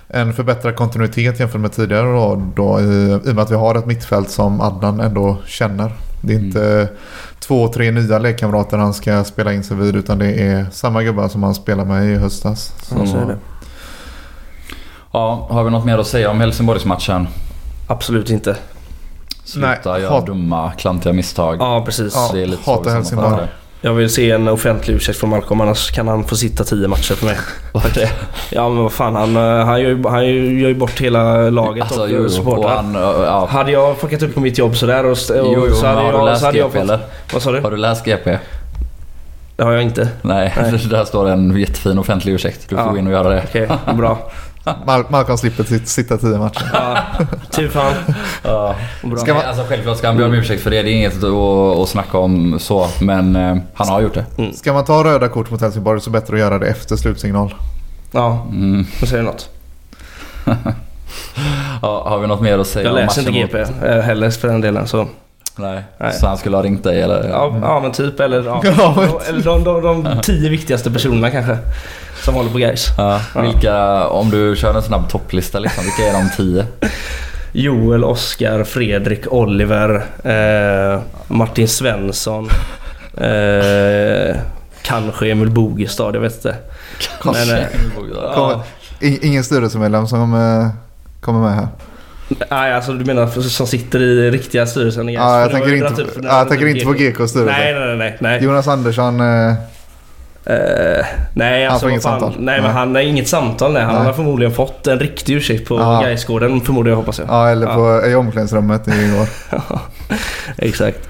en förbättrad kontinuitet jämfört med tidigare då, då i, i och med att vi har ett mittfält som Adnan ändå känner. Det är inte två, tre nya lekkamrater han ska spela in sig vid utan det är samma gubbar som han spelade med i höstas. Så, Ja, så är det. Ja, har vi något mer att säga om Helsingborgsmatchen? Absolut inte. Sluta Nej, göra dumma, klantiga misstag. Ja, precis. Ja. Det är lite hatar Helsingborg. Jag vill se en offentlig ursäkt från Malcolm annars kan han få sitta tio matcher för mig. (laughs) Varför? Ja men vad fan han, eh, han, gör, ju, han gör ju bort hela laget Alltså, och jo, supportrar. han, ja. Hade jag fuckat upp på mitt jobb sådär och, och Jo, jo, så hade har du jag, läst så hade jag GP eller? Vad sa du? Har du läst GP? Det har jag inte. Nej, Nej. (laughs) där står en jättefin offentlig ursäkt. Du får Ja. gå in och göra det. Okej, bra. (laughs) Mal- Malcolm slipper sit- sitta tio matcher. Ja, tur fan. Ja. Bra. Man- alltså, självklart ska han be om ursäkt för det. Det är inget att, att snacka om så. Men eh, han har gjort det. Ska man ta röda kort mot Helsingborg så bättre att göra det efter slutsignal. Ja, Mm. nu säger du något. (laughs) Ja, har vi något mer att säga Jag om läser inte GP eh, heller för den delen så... Nej. Nej. Så han skulle ha ringt dig eller? Ja, ja men typ eller... (laughs) Ja. Ja, men- eller de, de, de tio viktigaste personerna kanske. Som håller på guys. Ja, Ja. vilka, om du kör en snabb topplista liksom, vilka är de tio? (laughs) Joel, Oskar, Fredrik, Oliver, eh, Martin Svensson. (laughs) Eh, kanske Emil Bogestad, jag vet inte. Men, eh, Ja. Kommer- I- ingen styrelsemedlem som eh, kommer med här. Nej, alltså du menar som sitter i riktiga styrelsen? Ja, jag För det tänker inte, ja, jag tänker inte på GKs styrelse. Nej, nej, nej. nej. Jonas Andersson. Eh, Eh, nej, Han alltså får inget vad fan. samtal? Nej, men han har inget samtal. Nej. Han Nej. har förmodligen fått en riktig ursäkt på Ja. Gaisgården förmodar jag, hoppas jag. ja, eller på, i omklädningsrummet igår. (laughs) Exakt.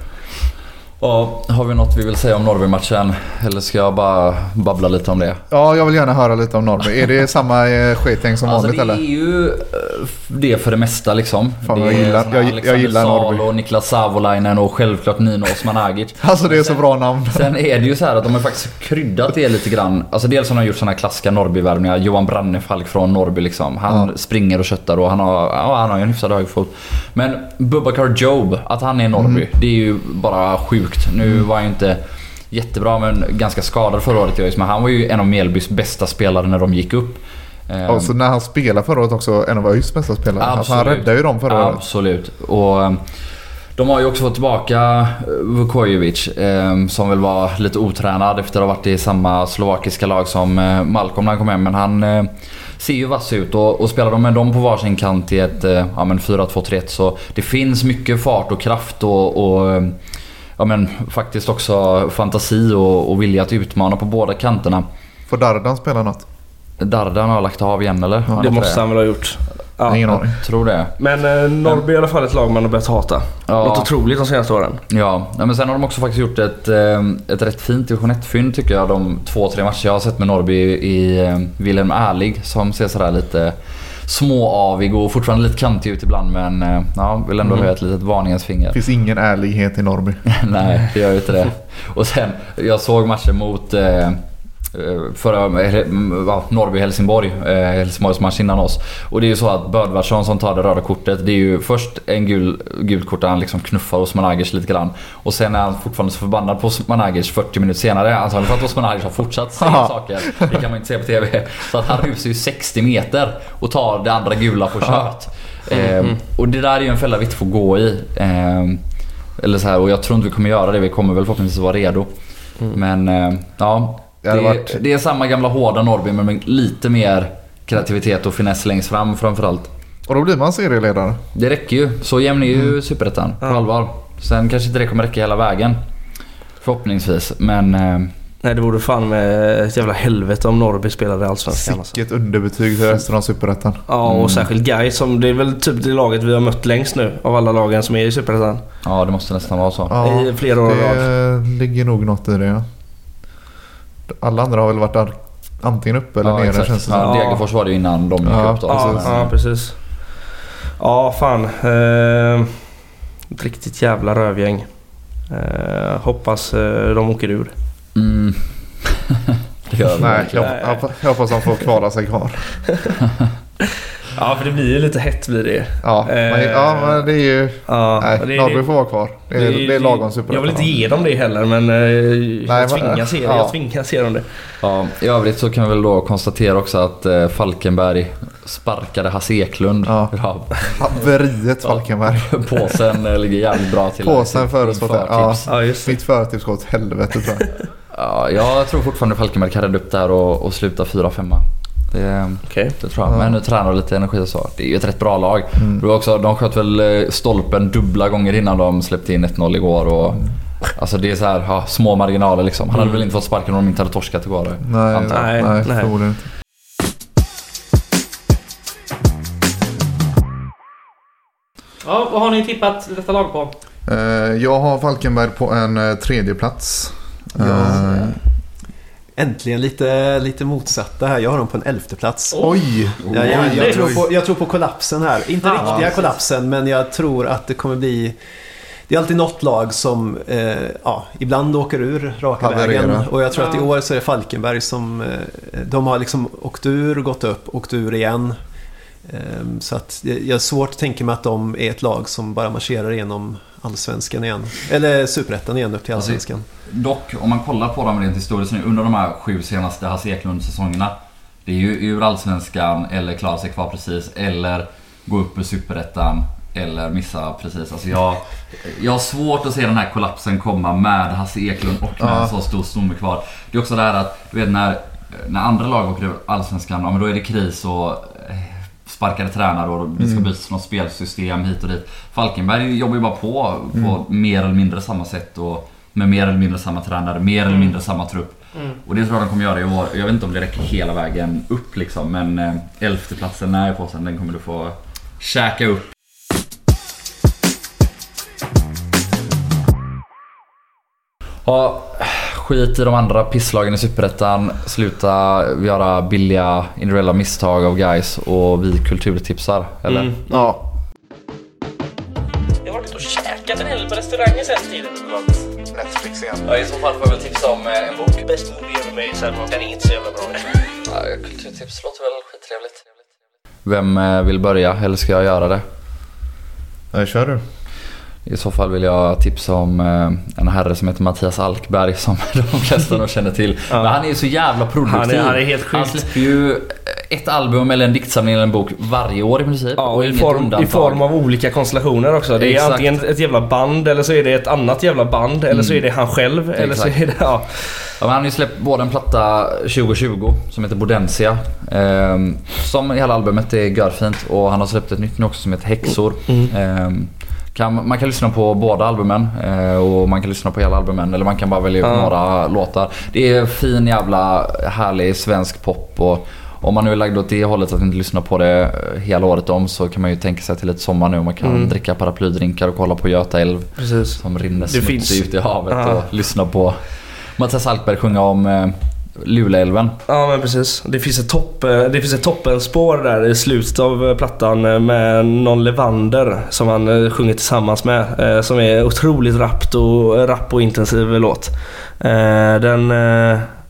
Ja, har vi något vi vill säga om Norrby-matchen? Eller ska jag bara babbla lite om det? Ja, jag vill gärna höra lite om Norrby. Är det samma eh, skitgäng som Alltså vanligt det är eller? ju eh, det för det mesta liksom. Fan, jag gillar- jag- jag Alexander gillar Norrby. Salo, Niklas Savolainen och självklart Nino Osmanagic. (laughs) Alltså det är så bra namn. Sen är det ju så här att de har faktiskt kryddat det lite grann. Alltså dels har de gjort såna här klassiska Norrby-värvningar. Johan Brannefalk från Norrby liksom. Han Ja. springer och köttar och han har, ja, han har ju en hyfsad hög fot. Men Bubakar Job, att han är Norrby, Mm. det är ju bara sjukt. Nu var han ju inte jättebra men ganska skadad förra året Jois. Men han var ju en av Mjällbys bästa spelare när de gick upp. Och så när han spelade förra året också en av ÖIS bästa spelare. Alltså han räddade ju dem förra året. Absolut. Och eh, de har ju också fått tillbaka eh, Vukojevic eh, som väl var lite otränad efter att ha varit i samma slovakiska lag som Malcolm när han kom hem. Men han ser ju vass ut och, och spelar de med dem på varsin kant i ett ja, men 4-2-3-1 så det finns mycket fart och kraft och, och ja, men faktiskt också fantasi och, och vilja att utmana på båda kanterna. Får Dardan spela något? Dardan har lagt av igen eller? Det måste han väl ha gjort. Ja. Ingen aning. Tror det. Men eh, Norrby är i alla fall ett lag man har börjat hata. Ja. Något otroligt de senaste åren. Ja, nej, men sen har de också faktiskt gjort ett, eh, ett rätt fint division 1-fynd tycker jag. De två, tre matcher jag har sett med Norrby i eh, Wilhelm Ärlig som ser sådär lite småavig och fortfarande lite kantig ut ibland men eh, ja, vill ändå Mm. höja ett litet varningens finger. Det finns ingen ärlighet i Norrby. (laughs) Nej, det gör ju inte det. (laughs) Och sen, jag såg matchen mot eh, eh, förra, eh, ja, Norrby-Helsingborg, eh, Helsingborgs match innan oss. Och det är ju så att Bödvardsson som tar det röda kortet, det är ju först en gul, gult kort där han liksom knuffar Osmanagic lite grann. Och sen är han fortfarande så förbannad på Osmanagic 40 minuter senare. Antagligen för att Osmanagic har fortsatt säga (laughs) saker. Det kan man inte se på TV. Så att han rusar ju 60 meter och tar det andra gula på kött. Eh, och det där är ju en fälla vi inte får gå i. Eh, eller så här, och jag tror inte vi kommer göra det. Vi kommer väl förhoppningsvis vara redo. Men eh, ja. Det Det, varit- det är samma gamla hårda Norrby men med lite mer kreativitet och finess längst fram framförallt. Och då blir man serieledare. Det räcker ju. Så jämn är ju Superettan på Ja. allvar. Sen kanske inte det kommer räcka hela vägen. Förhoppningsvis. Men eh, Nej, det vore fan med ett jävla helvete om Norrby spelade i Allsvenskan. Alltså. Sicket underbetyg till resten av Superettan. Ja, och Mm. särskilt Gais som det är väl typ det laget vi har mött längst nu av alla lagen som är i Superettan. ja, det måste nästan vara så. Ja, I flera år i rad. det ligger nog något i det. ja. Alla andra har väl varit där, antingen uppe eller Ja, nere exakt. känns det Ja. Degerfors var det ju innan de gick Ja, upp då. Ja, Så- ja, precis. Ja, fan. Eh, ett riktigt jävla rövgäng. Eh, hoppas eh, de åker ur. Mm. (laughs) det gör vi Nej, jag, jag, jag hoppas de får kvala sig kvar. (laughs) (laughs) Ja, för det blir ju lite hett blir det Ja, men, Eh, ja, men det är ju... Ja, Nej, det- Norrby det- får vara kvar. Det är, det är lagom superettan. Jag vill inte ge dem det heller men eh, jag, men- tvingas, ge, ja. jag tvingas ge dem det. Ja, I övrigt så kan vi väl då konstatera också att eh, Falkenberg sparkade Hasse Eklund. Ja. (laughs) Ja, Haveriet Falkenberg. (laughs) påsen eh, ligger jävligt bra till. Påsen förutspått här. Ja. Ja, det. mitt förtips går åt helvete tror jag. (laughs) Ja, jag tror fortfarande Falkenberg kan rädda upp där och, och sluta 4-5. Det, Okej. det tror jag. Ja. Men nu tränar lite energi och så. Det är ju ett rätt bra lag. Mm. Det var också, de sköt väl eh, stolpen dubbla gånger innan de släppte in 1-0 igår. Och, Alltså det är så här, ja, små marginaler liksom. Han hade Mm. väl inte fått sparken om de inte hade torskat igår. Nej, antar jag. nej, Nej, nej, nej. förmodligen inte. Ja, vad har ni tippat detta lag på? Eh, jag har Falkenberg på en eh, tredje plats. Eh, Äntligen lite, lite motsatta här. Jag har dem på en elfte plats. oj! Ja, jag, jag, tror på, jag tror på kollapsen här. Inte Ja, riktiga precis. kollapsen, men jag tror att det kommer bli... Det är alltid något lag som eh, ja, ibland åker ur raka Havererar. vägen. Och jag tror att i år så är det Falkenberg som... Eh, de har liksom åkt ur, gått upp, åkt ur igen. Eh, så att jag jag har svårt att tänka mig att de är ett lag som bara marscherar igenom allsvenskan igen. Eller superettan igen upp till Alltså, allsvenskan. Dock, om man kollar på dem rent historiskt nu under de här sju senaste Hasse Eklund-säsongerna. Det är ju ur Allsvenskan eller klara sig kvar precis eller gå upp ur Superettan eller missa precis. Alltså jag, jag har svårt att se den här kollapsen komma med Hasse Eklund och med Ja. en så stor stomme kvar. Det är också det här att, du vet när, när andra lag åker ur Allsvenskan, ja men då är det kris och sparkade tränare och det ska bytas något spelsystem hit och dit. Falkenberg jobbar ju bara på på mer eller mindre samma sätt och med mer eller mindre samma tränare, mer eller mindre samma trupp. Mm. Och det tror jag de kommer göra i år. Jag vet inte om det räcker hela vägen upp liksom men eh, elfteplatsen är på sen, den kommer du få käka upp. Ja, skit i de andra pisslagen i Superettan. Sluta göra billiga individuella misstag av guys och vi kulturtipsar. Eller? Mm. Ja, Jag har varit och käkat en hel del på restauranger sen tiden. Netflix igen. Ja, i så fall får jag väl tipsa om eh, en bok. Bäst movie ever made sen. Den är inte så jävla bra. (laughs) Ja, kulturtips låter väl skittrevligt. Vem eh, vill börja eller ska jag göra det? Eh, kör du. I så fall vill jag tipsa om eh, en herre som heter Mattias Alkberg som (laughs) de flesta nog känner till. Ja. Men han är ju så jävla produktiv. Han är- han är helt Han sjukt. släpper ju ett album eller en diktsamling eller en bok varje år i princip. Ja, och i form, i form av olika konstellationer också. Det är Exakt. antingen ett jävla band eller så är det ett annat jävla band eller så är det han själv eller så är det... Ja. Ja, han har ju släppt både en platta 2020 som heter Bodensia. ehm, som hela albumet är görfint och han har släppt ett nytt nu också som heter Häxor. Ehm, kan, man kan lyssna på båda albumen eh, och man kan lyssna på hela albumen eller man kan bara välja Ja. några låtar. Det är fin jävla härlig svensk pop och om man nu är lagd åt det hållet att inte lyssna på det eh, hela året om så kan man ju tänka sig till ett sommar nu och man kan Mm. dricka paraplydrinkar och kolla på Göta älv Precis. som rinner Det smutsig finns- ut i havet Ja. och lyssna på Mattias Alkberg sjunga om eh, Luleälven. Ja men precis. Det finns ett, topp, eh, det finns ett toppenspår där i slutet av eh, plattan eh, med någon Levander som han sjunger tillsammans med. Som är otroligt rappt och, rapp och intensiv låt. Den,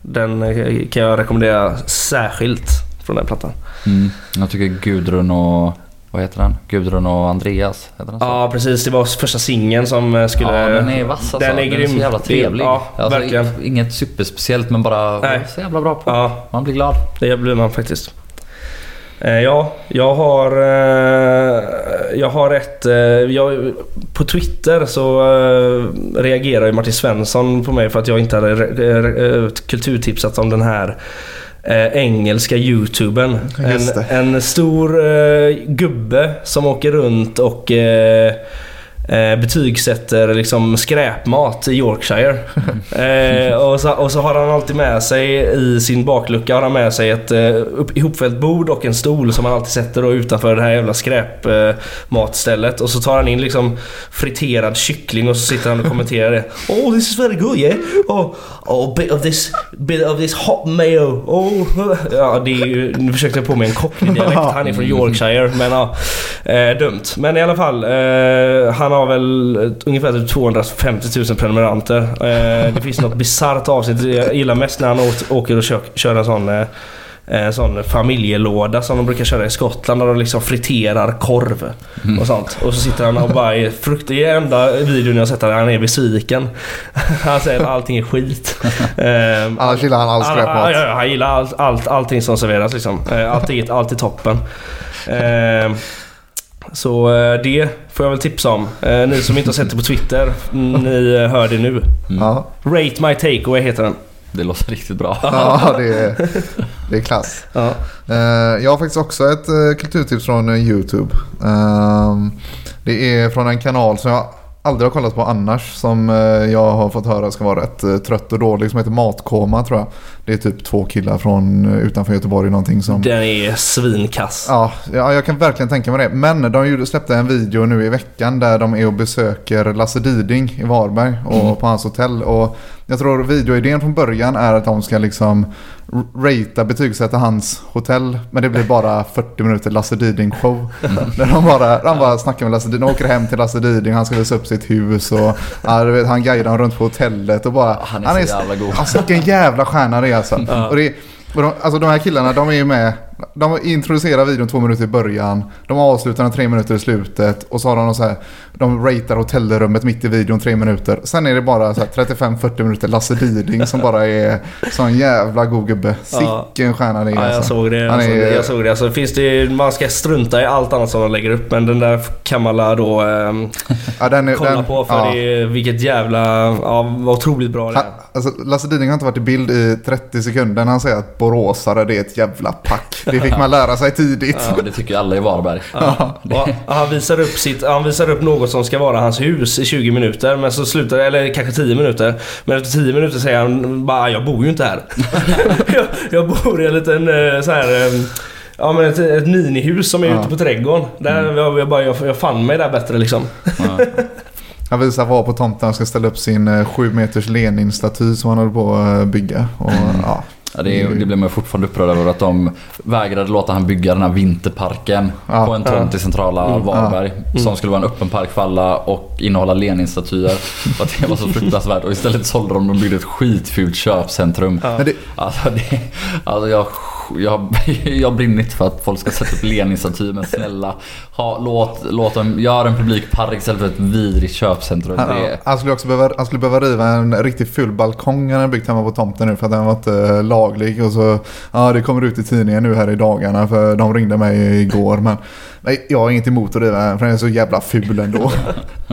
den kan jag rekommendera särskilt från den plattan. Mm. Jag tycker Gudrun och... Vad heter den? Gudrun och Andreas? Heter den så? Ja precis, det var första singeln som eh, skulle... Ja, den är vass alltså. Den är grym. så jävla trevlig. Ja, alltså, verkligen. Inget superspeciellt men bara Nej. så jävla bra på. Ja, Man blir glad. det blir man faktiskt. Eh, Ja, jag har... eh, Jag har ett... Jag, på Twitter så reagerar ju Martin Svensson på mig för att jag inte hade kulturtipsat om den här eh, engelska youtubern. En, en stor eh, gubbe som åker runt och eh, eh, betygsätter liksom skräpmat i Yorkshire. (laughs) eh, och, så, och så har han alltid med sig i sin baklucka har han med sig ett eh, upp, ihopfällt bord och en stol som han alltid sätter då utanför det här jävla skräpmatstället. Eh, och så tar han in liksom friterad kyckling och så sitter han och kommenterar det. (laughs) Oh this is very good yeah. Oh, oh bit of this, bit of this hot mayo. Oh. (laughs) Ja, det är ju, nu försökte jag på mig en cockney-dialekt. Han är från Yorkshire men ja, eh, dumt. Men i alla fall, eh, han har väl ett- ungefär typ 250 000 prenumeranter. Eh, det finns något bisarrt avsnitt jag gillar mest när han åker och kör, kör en sån eh, en sån familjelåda som de brukar köra i Skottland där de liksom friterar korv och sånt. Och så sitter han och bara är frukt... Det är enda videon jag har sett där han är besviken. (laughs) Han säger att allting är skit. Annars gillar han all skräpmat. ja, han gillar allt, allt, allting som serveras liksom. Eh, Allt är, allt är toppen. Så eh, det får jag väl tipsa om. Eh, Ni som inte har sett det på Twitter, (laughs) ni eh, hör det nu. Ja, Rate My Takeaway heter den. Det låter riktigt bra. ja det, är, (laughs) det är klass. Ja. Jag har faktiskt också ett kulturtips från YouTube. Ehm, Det är från en kanal som jag aldrig har kollat på annars. Som eh, jag har fått höra ska vara rätt eh, trött och dålig. Som heter Matkoma tror jag. Det är typ två killar från eh, utanför Göteborg någonting som... Den är svinkass. Ja, ja, jag kan verkligen tänka mig det. Men de släppte en video nu i veckan där de är och besöker Lasse Diding i Varberg och på hans hotell. Och jag tror videoidén från början är att de ska liksom ratea, betygsätta hans hotell. Men det blir bara 40 minuter Lasse Diding show. Där de bara, de bara snackar med Lasse Diding, de åker hem till Lasse Diding, han ska visa upp sitt hus och ja, vet, han guidar dem runt på hotellet och bara... Han är så jävla god. Alltså vilken jävla stjärna det är alltså. Och det, och de, alltså de här killarna de är ju med. De introducerar videon två minuter i början. De avslutar den tre minuter i slutet. Och så har de så här. De ratear hotellrummet mitt i videon tre minuter. Sen är det bara så här 35-40 minuter Lasse Diding som bara är sån jävla god gubbe. Sicken stjärna det är Ja, jag alltså. såg det. Han Alltså, är- jag såg det. Alltså, finns det. Man ska strunta i allt annat som de lägger upp men den där kan man då ehm, Ja, den är, kolla den, på för ja. det vilket jävla... Ja, vad otroligt bra det Han, är. alltså, Lasse Diding har inte varit i bild i 30 sekunder han säger att boråsare det är ett jävla pack. Det fick man lära sig tidigt. Ja, det tycker ju alla i Varberg. Och han, visar upp sitt, han visar upp något som ska vara hans hus i 20 minuter men så slutar eller kanske 10 minuter. Men efter 10 minuter säger han bara jag bor ju inte här. (laughs) jag, jag bor i en liten eh, så här eh, Ja men ett, ett minihus som är Ja. ute på trädgården. Där jag, jag, bara, jag, jag fann mig där bättre liksom. Ja. (laughs) Han visar var på tomten han ska ställa upp sin eh, sju meters Lenin-staty som han håller på att eh, bygga. Och, (laughs) ja. Ja, det, är, det blir man fortfarande upprörd över att de vägrade låta han bygga den här vinterparken Ja. på en tomt i centrala Mm. Varberg. Som skulle vara en öppen park för alla och innehålla Lenin-statyer. (laughs) För att det var så fruktansvärt. Och istället sålde de och byggde ett skitfult köpcentrum. Det, Alltså, det, alltså jag, jag, jag brinner inte för att folk ska sätta upp Lenin-statyer men snälla ha, låt, låt dem göra en publik park istället för ett vidrigt köpcentrum. han, Det han, skulle också behöva, han skulle behöva riva en riktigt full balkong han byggt hemma på tomten nu för att den var inte eh, laglig. Och så, ja det kommer ut i tidningen nu här i dagarna för de ringde mig igår. Men nej, jag har inget emot att riva den för den är så jävla ful ändå. (laughs)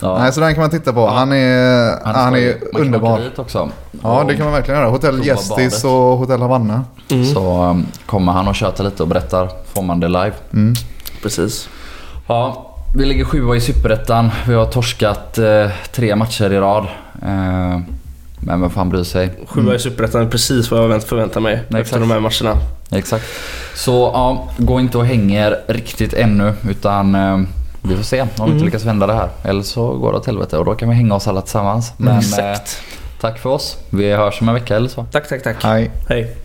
ja, Nej, så den kan man titta på. Han är, han skoj. är Man kan underbar. åka dit också. Ja, det kan man verkligen göra. Hotell Gästis och Hotell Havanna. Så um, kommer han och tjötar lite och berättar. Får man det live. Mm. Precis. Ja, vi ligger sjua i Superettan. Vi har torskat eh, tre matcher i rad. Eh, men vem fan bryr sig? Sjua i Superettan är precis vad jag vänt- förväntar mig efter exakt. de här matcherna. Exakt. Så ja, gå inte och hänger riktigt ännu utan eh, vi får se om vi Mm. inte lyckas vända det här. Eller så går det åt helvete och då kan vi hänga oss alla tillsammans. Men eh, Exakt. tack för oss. Vi hörs om en vecka eller så. Tack, tack, tack. Nej. Hej.